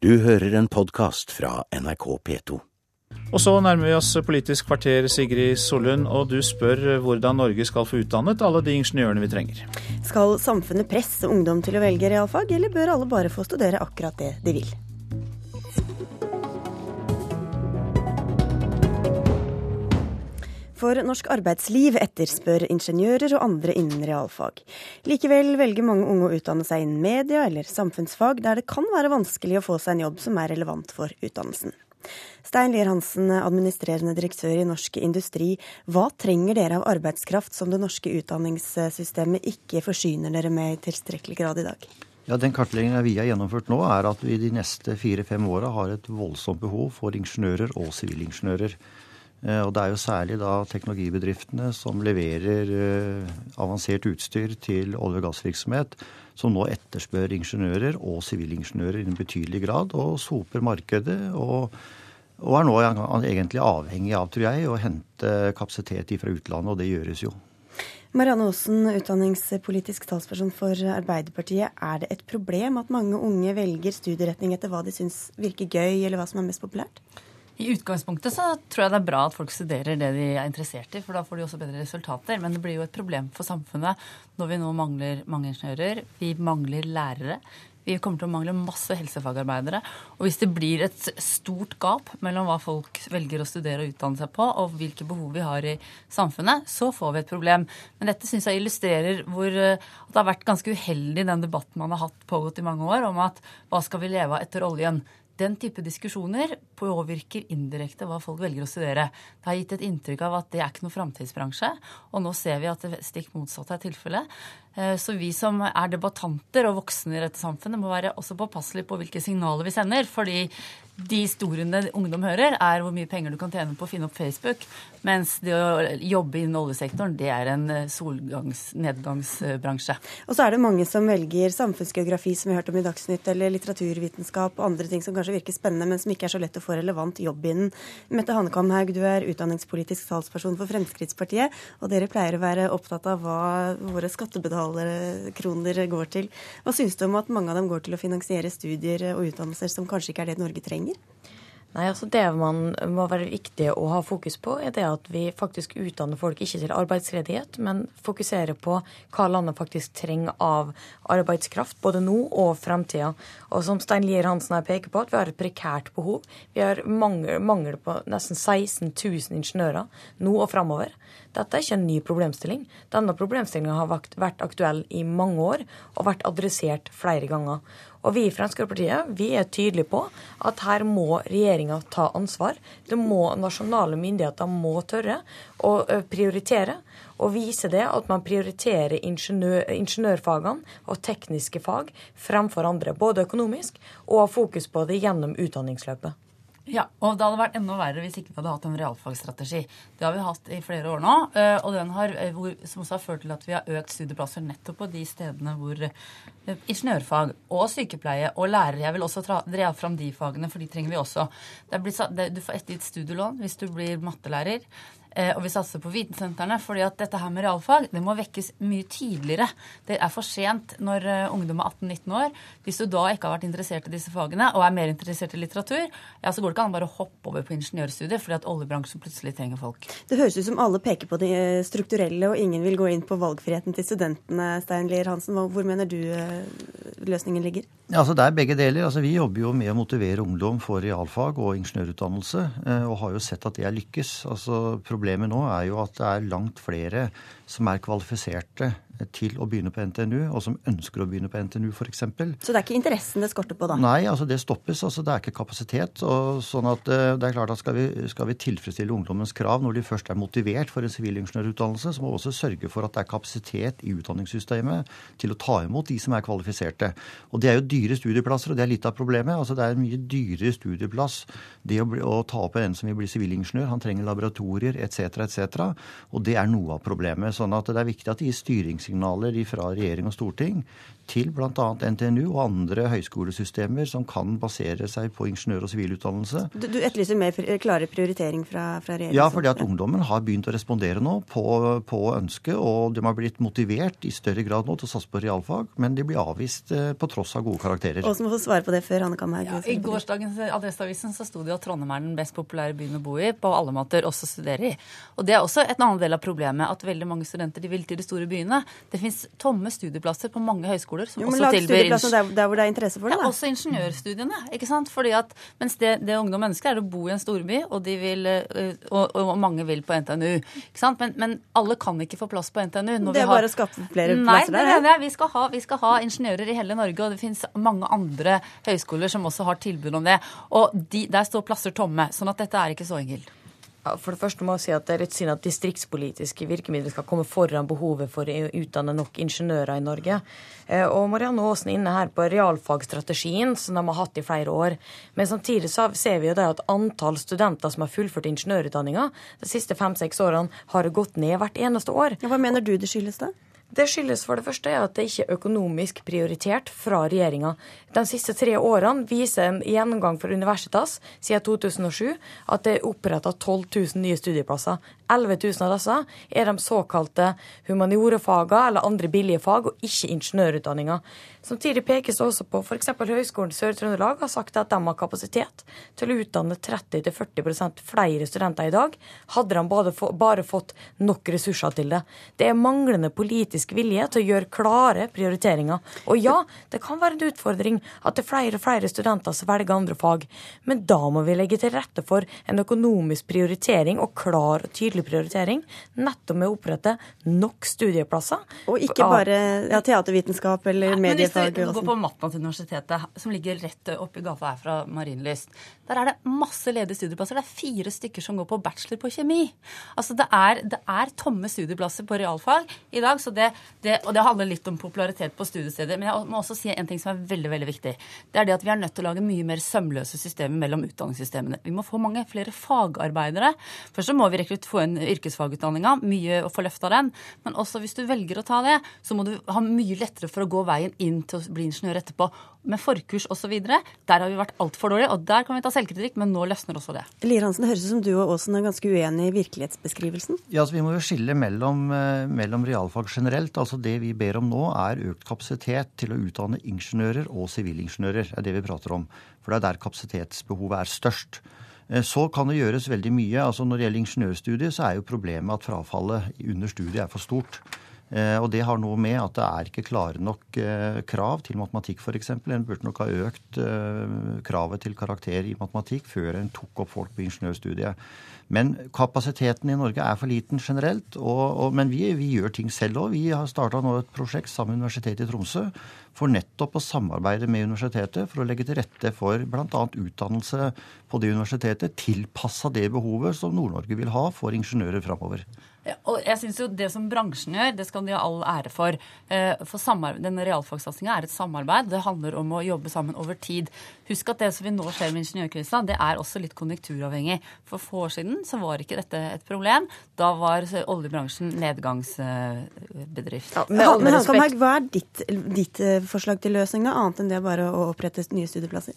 Du hører en podkast fra NRK P2. Og så nærmer vi oss Politisk kvarter, Sigrid Sollund, og du spør hvordan Norge skal få utdannet alle de ingeniørene vi trenger. Skal samfunnet presse ungdom til å velge realfag, eller bør alle bare få studere akkurat det de vil? For norsk arbeidsliv etterspør ingeniører og andre innen realfag. Likevel velger mange unge å utdanne seg innen media eller samfunnsfag, der det kan være vanskelig å få seg en jobb som er relevant for utdannelsen. Stein Lier Hansen, administrerende direktør i Norsk Industri. Hva trenger dere av arbeidskraft som det norske utdanningssystemet ikke forsyner dere med i tilstrekkelig grad i dag? Ja, Den kartleggingen vi har gjennomført nå, er at vi de neste fire-fem åra har et voldsomt behov for ingeniører og sivilingeniører. Eh, og det er jo særlig da teknologibedriftene som leverer eh, avansert utstyr til olje- og gassvirksomhet, som nå etterspør ingeniører og sivilingeniører i en betydelig grad, og soper markedet. Og, og er nå egentlig avhengig av, tror jeg, å hente kapasitet fra utlandet, og det gjøres jo. Marianne Aasen, utdanningspolitisk talsperson for Arbeiderpartiet. Er det et problem at mange unge velger studieretning etter hva de syns virker gøy, eller hva som er mest populært? I utgangspunktet så tror jeg det er bra at folk studerer det de er interessert i, for da får de også bedre resultater. Men det blir jo et problem for samfunnet når vi nå mangler mange ingeniører. Vi mangler lærere. Vi kommer til å mangle masse helsefagarbeidere. Og hvis det blir et stort gap mellom hva folk velger å studere og utdanne seg på, og hvilke behov vi har i samfunnet, så får vi et problem. Men dette syns jeg illustrerer hvor at det har vært ganske uheldig den debatten man har hatt pågått i mange år, om at hva skal vi leve av etter oljen? Den type diskusjoner påvirker indirekte hva folk velger å studere. Det har gitt et inntrykk av at det er ikke noe framtidsbransje, og nå ser vi at det stikk motsatte er tilfellet. Så vi som er debattanter og voksne i dette samfunnet, må være også påpasselige på hvilke signaler vi sender. Fordi de historiene ungdom hører, er hvor mye penger du kan tjene på å finne opp Facebook. Mens det å jobbe innen oljesektoren, det er en solgangs-nedgangsbransje. Og så er det mange som velger samfunnsgeografi, som vi har hørt om i Dagsnytt, eller litteraturvitenskap og andre ting som kanskje virker spennende, men som ikke er så lett å få relevant jobb innen. Mette Hanekamhaug, du er utdanningspolitisk talsperson for Fremskrittspartiet, og dere pleier å være opptatt av hva våre skattebetalerkroner går til. Hva syns du om at mange av dem går til å finansiere studier og utdannelser som kanskje ikke er det Norge trenger? Nei, altså Det man må være viktig å ha fokus på, er det at vi faktisk utdanner folk ikke til arbeidsledighet, men fokuserer på hva landet faktisk trenger av arbeidskraft, både nå og fremtida. Og som Stein Lier Hansen her peker på, at vi har et prekært behov. Vi har mangel, mangel på nesten 16 000 ingeniører nå og fremover. Dette er ikke en ny problemstilling. Denne problemstillinga har vært aktuell i mange år og vært adressert flere ganger. Og vi i Fremskrittspartiet vi er tydelige på at her må regjeringa ta ansvar. Det må Nasjonale myndigheter må tørre å prioritere. Og vise det at man prioriterer ingeniør, ingeniørfagene og tekniske fag fremfor andre. Både økonomisk og ha fokus på det gjennom utdanningsløpet. Ja, og det hadde vært enda verre hvis ikke vi hadde hatt en realfagsstrategi. Det har vi hatt i flere år nå, og den har, hvor, som også har ført til at vi har økt studieplasser nettopp på de stedene hvor ingeniørfag og sykepleie og lærere Jeg vil også dra fram de fagene, for de trenger vi også. Blitt, du får ettergitt studielån hvis du blir mattelærer. Og vi satser på vitensentrene, fordi at dette her med realfag det må vekkes mye tidligere. Det er for sent når ungdom er 18-19 år. Hvis du da ikke har vært interessert i disse fagene og er mer interessert i litteratur, ja, så går det ikke an bare å hoppe over på ingeniørstudiet fordi at oljebransjen plutselig trenger folk. Det høres ut som alle peker på det strukturelle, og ingen vil gå inn på valgfriheten til studentene. Stein Lier Hansen, hvor mener du løsningen ligger? Ja, altså Det er begge deler. Altså Vi jobber jo med å motivere ungdom for realfag og ingeniørutdannelse, og har jo sett at det er lykkes. Altså Problemet nå er jo at det er langt flere som er kvalifiserte til å begynne på NTNU, og som ønsker å begynne på NTNU f.eks. Så det er ikke interessen det skorter på, da? Nei, altså det stoppes. altså Det er ikke kapasitet. og sånn at det er klart at skal vi, skal vi tilfredsstille ungdommens krav når de først er motivert for en sivilingeniørutdannelse, så må vi også sørge for at det er kapasitet i utdanningssystemet til å ta imot de som er kvalifiserte. Og det er jo dyre studieplasser, og det er litt av problemet. altså Det er en mye dyrere studieplass det å, bli, å ta opp en som vil bli sivilingeniør. Han trenger laboratorier etc., etc. Og det er noe av problemet. sånn at det er viktig at det gis styrings klarsignaler fra regjering og storting til bl.a. NTNU og andre høyskolesystemer som kan basere seg på ingeniør- og sivilutdannelse. Du, du, etterlyser mer klare prioritering fra, fra regjeringen? Ja, fordi at ungdommen har begynt å respondere nå på, på ønsket, og de har blitt motivert i større grad nå til å satse på realfag, men de blir avvist eh, på tross av gode karakterer. Og så må få svare på det før Hanne Kamhaug. Ja, I gårsdagens Adresseavisen så sto det at Trondheim er den best populære byen å bo i, på alle måter, også studere i. Og det er også et annet del av problemet, at veldig mange studenter de vil til de store byene. Det finnes tomme studieplasser på mange høyskoler som jo, også tilbyr der, der, hvor det er interesse for det? Ja, også ingeniørstudiene. ikke sant? Fordi at, Mens det, det, ungdom ønsker, er å bo i en storby, og, vil, eh, og, og mange vil på NTNU. ikke sant? Men, men, alle kan ikke få plass på NTNU. det er har... bare å skaffe flere plasser der? Nei, vi skal, ha, vi skal ha ingeniører i hele Norge, og det finnes mange andre høyskoler som også har tilbud om det. Og de, der står plasser tomme. sånn at dette er ikke så enkelt. For det første må jeg si at Det er litt synd at distriktspolitiske virkemidler skal komme foran behovet for å utdanne nok ingeniører i Norge. Eh, og Marianne Aasen er inne her på realfagstrategien som de har hatt i flere år. Men samtidig ser vi jo at antall studenter som har fullført ingeniørutdanninga de siste fem-seks årene, har gått ned hvert eneste år. Hva mener du det skyldes da? Det skyldes for det første at det ikke er økonomisk prioritert fra regjeringa. De siste tre årene viser en gjennomgang for Universitas siden 2007 at det er oppretta 12 000 nye studieplasser. 11 000 av disse er de såkalte humaniorefagene eller andre billige fag, og ikke ingeniørutdanninga. Samtidig pekes det også på f.eks. Høgskolen Sør-Trøndelag har sagt at de har kapasitet til å utdanne 30-40% flere studenter i dag, hadde de bare, fått nok ressurser til det. Det er manglende politisk vilje til å gjøre klare prioriteringer. Og ja, det kan være en utfordring at det er flere og flere studenter som velger andre fag, men da må vi legge til rette for en økonomisk prioritering og klar og tydelig prioritering, nettopp med å opprette nok studieplasser. Og ikke bare ja, teatervitenskap eller medier hvis du går på Matmatuniversitetet, som ligger rett oppi gata her fra Marienlyst, der er det masse ledige studieplasser. Det er fire stykker som går på bachelor på kjemi. Altså det er, det er tomme studieplasser på realfag i dag, det, det, og det handler litt om popularitet på studiesteder. Men jeg må også si en ting som er veldig veldig viktig. Det er det at vi er nødt til å lage mye mer sømløse systemer mellom utdanningssystemene. Vi må få mange flere fagarbeidere. Først så må vi få inn yrkesfagutdanninga, mye å få løfta den. Men også hvis du velger å ta det, så må du ha mye lettere for å gå veien inn til å bli ingeniør etterpå. Med forkurs osv. Der har vi vært altfor dårlige, og der kan vi ta selvkritikk, men nå løsner også det. Lier Hansen, det høres ut som du og Aasen er ganske uenig i virkelighetsbeskrivelsen? Ja, altså Vi må jo skille mellom, eh, mellom realfag generelt. altså Det vi ber om nå, er økt kapasitet til å utdanne ingeniører og sivilingeniører. er det vi prater om. For det er der kapasitetsbehovet er størst. Eh, så kan det gjøres veldig mye. altså Når det gjelder ingeniørstudiet, så er jo problemet at frafallet under studiet er for stort. Eh, og det har noe med at det er ikke klare nok eh, krav til matematikk, f.eks. En burde nok ha økt eh, kravet til karakter i matematikk før en tok opp folk på ingeniørstudiet. Men kapasiteten i Norge er for liten generelt. Og, og, men vi, vi, gjør ting selv òg. Vi har starta nå et prosjekt sammen med Universitetet i Tromsø for nettopp å samarbeide med universitetet for å legge til rette for bl.a. utdannelse på det universitetet tilpassa det behovet som Nord-Norge vil ha for ingeniører framover. Og jeg synes jo Det som bransjen gjør, det skal de ha all ære for. Eh, for Denne realfagssatsinga er et samarbeid. Det handler om å jobbe sammen over tid. Husk at det som vi nå ser med ingeniørkrisa, det er også litt konjunkturavhengig. For få år siden så var ikke dette et problem. Da var oljebransjen nedgangsbedrift. Ja, men Hankamhaug, hva er ditt, ditt, eh, forslag til løsning, da, annet enn det bare å opprette nye studieplasser?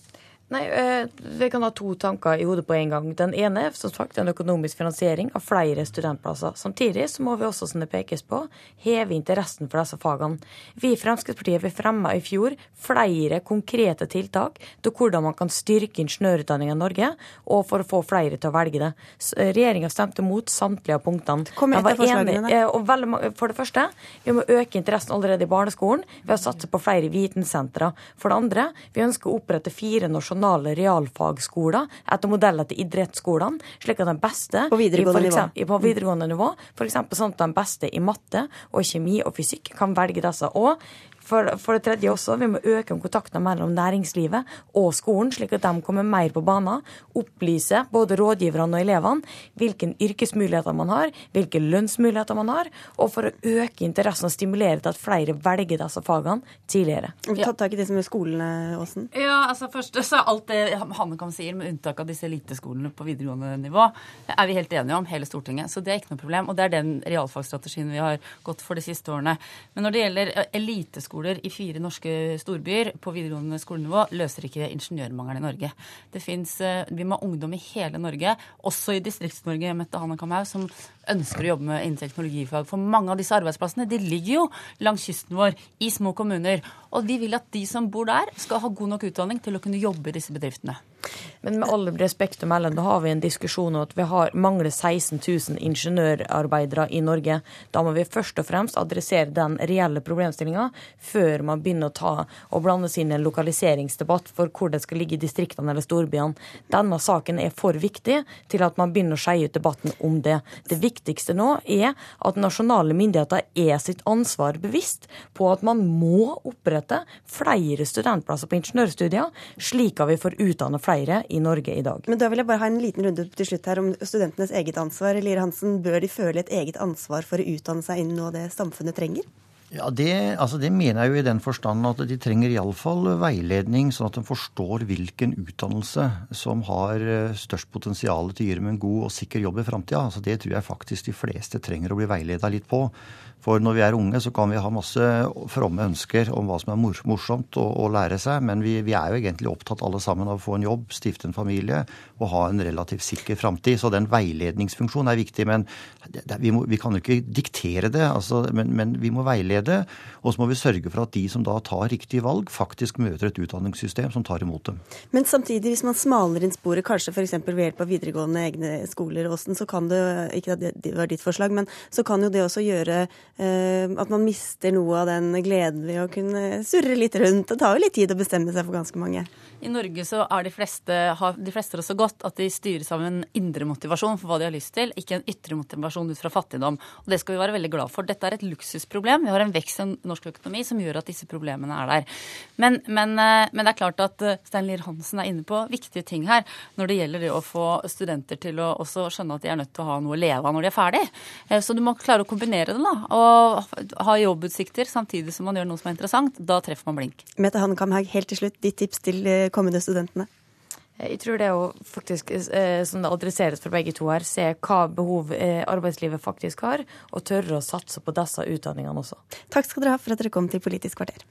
Nei, eh, Vi kan ha to tanker i hodet på en gang. Den ene er som sagt en økonomisk finansiering av flere studentplasser. Samtidig så må vi også, som det pekes på, heve interessen for disse fagene. Vi i Fremskrittspartiet vi fremma i fjor flere konkrete tiltak til hvordan man kan styrke ingeniørutdanninga i Norge, og for å få flere til å velge det. Eh, Regjeringa stemte mot samtlige av punktene. Kom etter forslagene. Enig, og for det første, vi må øke interessen allerede i barneskolen ved å satse på flere vitensentre. For det andre, vi ønsker å opprette fire nasjonale nasjonale realfagskoler etter modeller til idrettsskolene, slik at de beste på videregående, eksempel, nivå. På videregående nivå, f.eks. sånn at de beste i matte og kjemi og fysikk kan velge disse. Og For, for, det tredje også, vi må øke kontaktene mellom næringslivet og skolen, slik at de kommer mer på banen. Opplyse både rådgiverne og elevene hvilke yrkesmuligheter man har, hvilke lønnsmuligheter man har, og for å øke interessen og stimulere til at flere velger disse fagene tidligere. Vi tar tak i det som er skolene, Åsen? Ja, altså først så Alt det Hannekam sier, med unntak av disse eliteskolene på videregående nivå, er vi helt enige om, hele Stortinget. Så det er ikke noe problem. Og det er den realfagsstrategien vi har gått for de siste årene. Men når det gjelder eh, eliteskoler i fire norske storbyer på videregående skolenivå, løser ikke ingeniørmangelen i Norge. Det fins eh, Vi må ha ungdom i hele Norge, også i Distrikts-Norge, Mette Hanne Kamhaug, som ønsker å jobbe med innen teknologifag. For mange av disse arbeidsplassene de ligger jo langs kysten vår, i små kommuner. Og vi vil at de som bor der, skal ha god nok utdanning til å kunne jobbe i disse bedriftene. Men med all respekt å melde, da har vi en diskusjon om at vi har, mangler 16 000 ingeniørarbeidere i Norge. Da må vi først og fremst adressere den reelle problemstillinga før man begynner å ta og blande seg inn i en lokaliseringsdebatt for hvor det skal ligge i distriktene eller storbyene. Denne saken er for viktig til at man begynner å skeie ut debatten om det. Det viktigste nå er at nasjonale myndigheter er sitt ansvar bevisst på at man må opprette flere studentplasser på ingeniørstudier, slik at vi får utdanne flere flere i Norge i dag. Men da vil jeg bare ha en liten runde til slutt her om studentenes eget ansvar. Lier Hansen, bør de føle et eget ansvar for å utdanne seg innen noe det samfunnet trenger? Ja, det, altså det, mener jeg jo i den forstand at de trenger iallfall veiledning, sånn at de forstår hvilken utdannelse som har eh, størst potensial til å gi dem en god og sikker jobb i framtida. Altså det tror jeg faktisk de fleste trenger å bli veileda litt på. For når vi er unge, så kan vi ha masse fromme ønsker om hva som er morsomt å, å lære seg, men vi, vi, er jo egentlig opptatt alle sammen av å få en jobb, stifte en familie og ha en relativt sikker framtid. Så den veiledningsfunksjonen er viktig. Men det, det, vi, må, vi, kan jo ikke diktere det, altså, men, men, vi må veilede. Og så må vi sørge for at de som da tar riktige valg, faktisk møter et utdanningssystem som tar imot dem. Men samtidig, hvis man smaler inn sporet, kanskje f.eks. ved hjelp av videregående egne skoler, Åsen, så kan det, ikke at det var ditt forslag, men så kan jo det også gjøre at man mister noe av den gleden ved å kunne surre litt rundt. Det tar jo litt tid å bestemme seg for ganske mange. I Norge så de fleste, har de fleste det så godt at de styres av en indre motivasjon for hva de har lyst til, ikke en ytre motivasjon ut fra fattigdom. Og det skal vi være veldig glad for. Dette er et luksusproblem. Vi har en vekst i norsk økonomi som gjør at disse problemene er der. Men, men, eh, men det er klart at eh, Stein Lier Hansen er inne på viktige ting her når det gjelder det å få studenter til å også skjønne at de er nødt til å ha noe å leve av når de er ferdig. Eh, så du må klare å kombinere det, da. Og ha jobbutsikter samtidig som man gjør noe som er interessant. Da treffer man blink. Mette Hannekamhaug, helt til slutt, ditt tips til kommende studentene? Jeg tror det er å faktisk, eh, som det adresseres for begge to her, se hva behov eh, arbeidslivet faktisk har, og tørre å satse på disse utdanningene også. Takk skal dere ha for at dere kom til Politisk kvarter.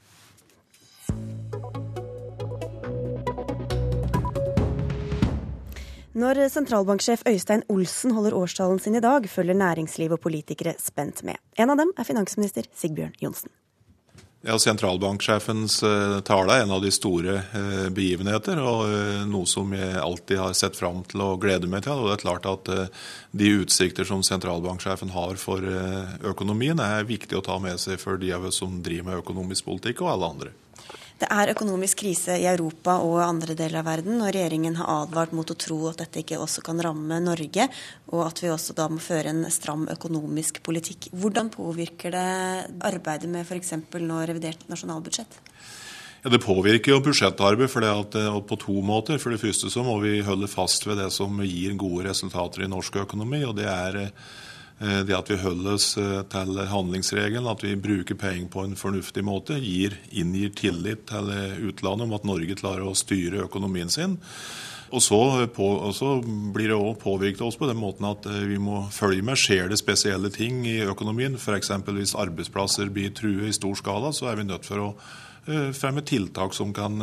Når sentralbanksjef Øystein Olsen holder årstalen sin i dag, følger næringsliv og politikere spent med. En av dem er finansminister Sigbjørn Johnsen. Ja, Sentralbanksjefens uh, tale er en av de store uh, begivenheter, og uh, noe som jeg alltid har sett fram til å glede meg til. og det er klart at De utsikter som sentralbanksjefen har for økonomien, er viktig å ta med seg for de av oss som driver med økonomisk politikk, og alle andre. Det er økonomisk krise i Europa og andre deler av verden, og regjeringen har advart mot å tro at dette ikke også kan ramme Norge, og at vi også da må føre en stram økonomisk politikk. Hvordan påvirker det arbeidet med f.eks. nå revidert nasjonalbudsjett? Ja, Det påvirker jo budsjettarbeid for det eh, på to måter. For det første så må vi holde fast ved det som gir gode resultater i norsk økonomi. og det er Eh, det at vi holder oss eh, til handlingsregelen, at vi bruker penger på en fornuftig måte, gir, inngir tillit til eh, utlandet om at Norge klarer å styre økonomien sin. Og så, på, og så blir det òg påvirket oss på den måten at vi må følge med. Skjer det spesielle ting i økonomien, f.eks. hvis arbeidsplasser blir truet i stor skala, så er vi nødt for å fremme tiltak som kan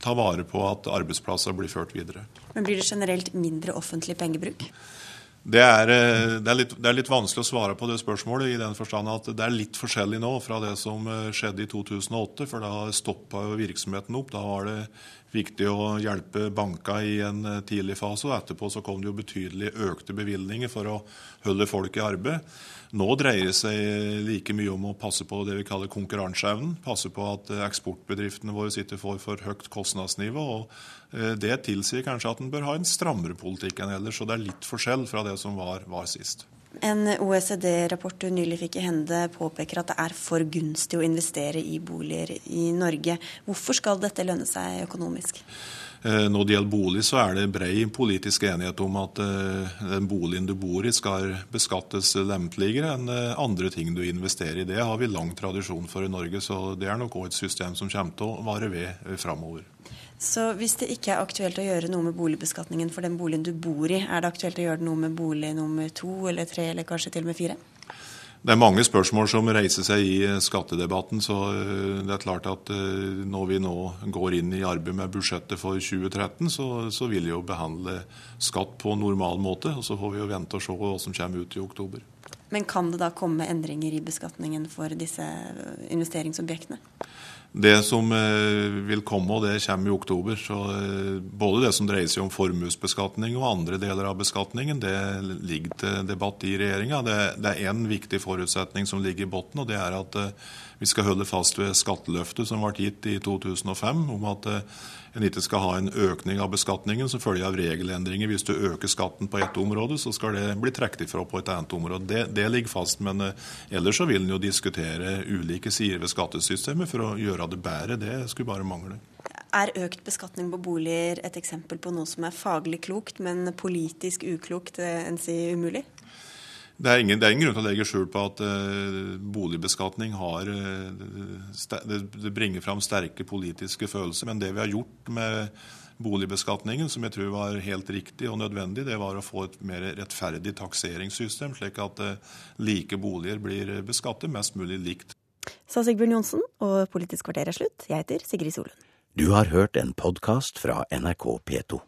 ta vare på at arbeidsplasser blir ført videre. Men Blir det generelt mindre offentlig pengebruk? Det er, eh, det, er litt, det er, litt, vanskelig å svare på det spørsmålet, i den forstand at det er litt forskjellig nå fra det som eh, skjedde i 2008. For da stoppa virksomheten opp. Da var det viktig å hjelpe banka i en eh, tidlig fase. Og etterpå så kom det jo betydelig økte bevilgninger for å holde folk i arbeid. Nå dreier det seg like mye om å passe på det vi kaller konkurranseevnen. Passe på at eksportbedriftene våre sitter for for høyt kostnadsnivå. og Eh, det tilsier kanskje at en bør ha en strammere politikk enn ellers. Og det er litt forskjell fra det som var, var sist. En OECD-rapport du nylig fikk i hende påpeker at det er for gunstig å investere i boliger i Norge. Hvorfor skal dette lønne seg økonomisk? Eh, når det gjelder bolig, så er det brei politisk enighet om at eh, den boligen du bor i skal beskattes lempeligere enn eh, andre ting du investerer i. Det har vi lang tradisjon for i Norge, så det er nok òg et system som kommer til å vare ved framover. Så hvis det ikke er aktuelt å gjøre noe med boligbeskatningen for den boligen du bor i, er det aktuelt å gjøre noe med bolig nummer to eller tre eller kanskje til og med fire? Det er mange spørsmål som reiser seg i skattedebatten. så eh, det er klart at eh, Når vi nå går inn i arbeidet med budsjettet for 2013, så, så vil vi jo behandle skatt på normal måte. og Så får vi jo vente og se hva som kommer ut i oktober. Men kan det da komme endringer i beskatningen for disse investeringsobjektene? Det som eh, vil komme, og det kommer i oktober. så eh, Både det som dreier seg om formuesbeskatning og andre deler av beskatningen, det ligger til debatt i regjeringa. Det er én viktig forutsetning som ligger i bunnen, og det er at eh, vi skal holde fast ved skatteløftet som ble gitt i 2005, om at en ikke skal ha en økning av beskatningen som følge av regelendringer. Hvis du øker skatten på ett område, så skal det bli trukket ifra på et annet område. Det, det ligger fast. Men ellers så vil en jo diskutere ulike sider ved skattesystemet for å gjøre det bedre. Det skulle bare mangle. Er økt beskatning på boliger et eksempel på noe som er faglig klokt, men politisk uklokt, eh, enn si umulig? Det er, ingen, det er, ingen, grunn til å legge skjul på at uh, boligbeskatning har uh, det, det, bringer fram sterke politiske følelser. Men det vi har gjort med boligbeskatningen, som jeg tror var helt riktig og nødvendig, det var å få et mer rettferdig takseringssystem, slik at uh, like boliger blir beskattet mest mulig likt. Sa Sigbjørn Johnsen, og Politisk kvarter er slutt. Jeg heter Sigrid Solund. Du har hørt en podkast fra NRK P2.